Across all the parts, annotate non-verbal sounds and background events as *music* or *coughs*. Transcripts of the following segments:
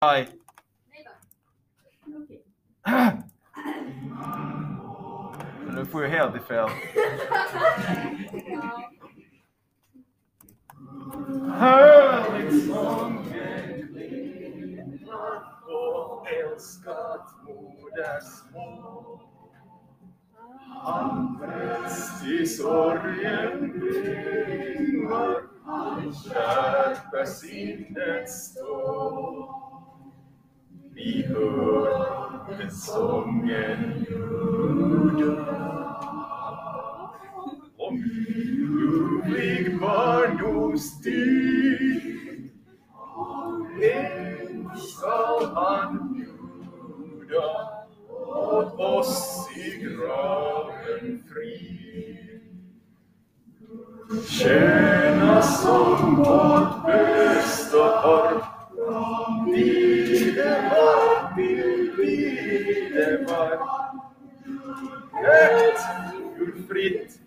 Hi. Nu får jag helt i fel. Härligt sången klingar och älskat modersmål. Han frälst i sorgen bringar, han kär sinnets stål. Vi hör den sången ljuda Om ljuvlig barndomstid Och skall han bjuda åt oss i graven fri? Tjäna som vårt bästa korp Gött! Julfritt!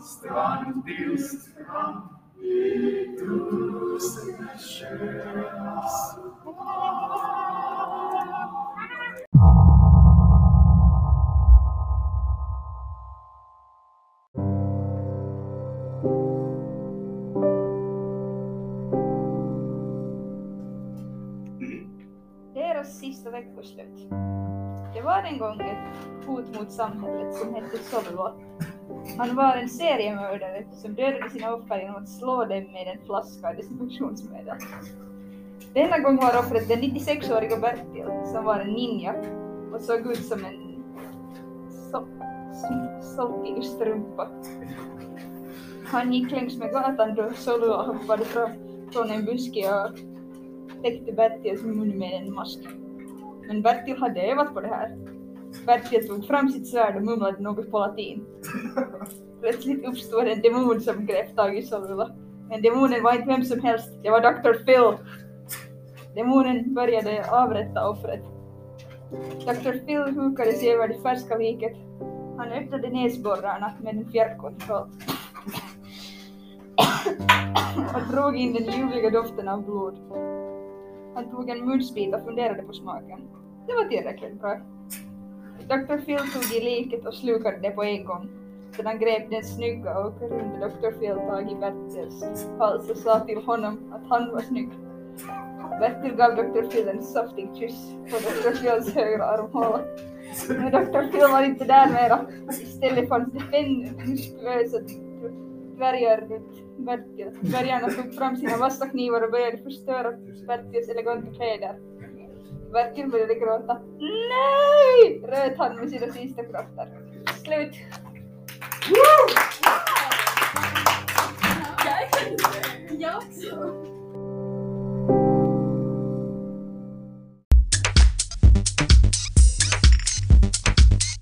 Strand till strand i tusen köns Det är det sista veckoslut. Det var en gång ett hot mot samhället som hette Solvot. Han var en seriemördare som dödade sina offer genom att slå dem med en flaska desinfektionsmedel. Denna gång var offret den 96-åriga Bertil som var en ninja och såg ut som en solkig strumpa. Han gick längs med gatan då Solvot hoppade fram från en buske och täckte Bertils mun med en mask. Men Bertil hade övat på det här. Bertil tog fram sitt svärd och mumlade något på latin. *laughs* Plötsligt uppstod en demon som grep tag i Solula. Men demonen var inte vem som helst, det var Dr. Phil. Demonen började avrätta offret. Dr. Phil hukade sig över det färska liket. Han öppnade näsborrarna med en fjärrkontroll. *coughs* och drog in den ljuvliga doften av blod. Han tog en munsbit och funderade på smaken. Det var tillräckligt bra. Dr. Phil tog i liket och slukade det på en gång. Sedan grep den snygga och runda Dr. Phil tag i Bertils hals och sa till honom att han var snygg. Bertil gav Dr. Phil en saftig kyss på Dr. Phils högra armhåla. Men Dr. Phil var inte där mera. Istället fanns det fem muskulösa dvärgar ditt verket. Dvärgarna tog fram sina vassa knivar och började förstöra verkets eleganta kläder. Verken började gråta. Nej! Röt han med sina sista krafter. Slut! Woo!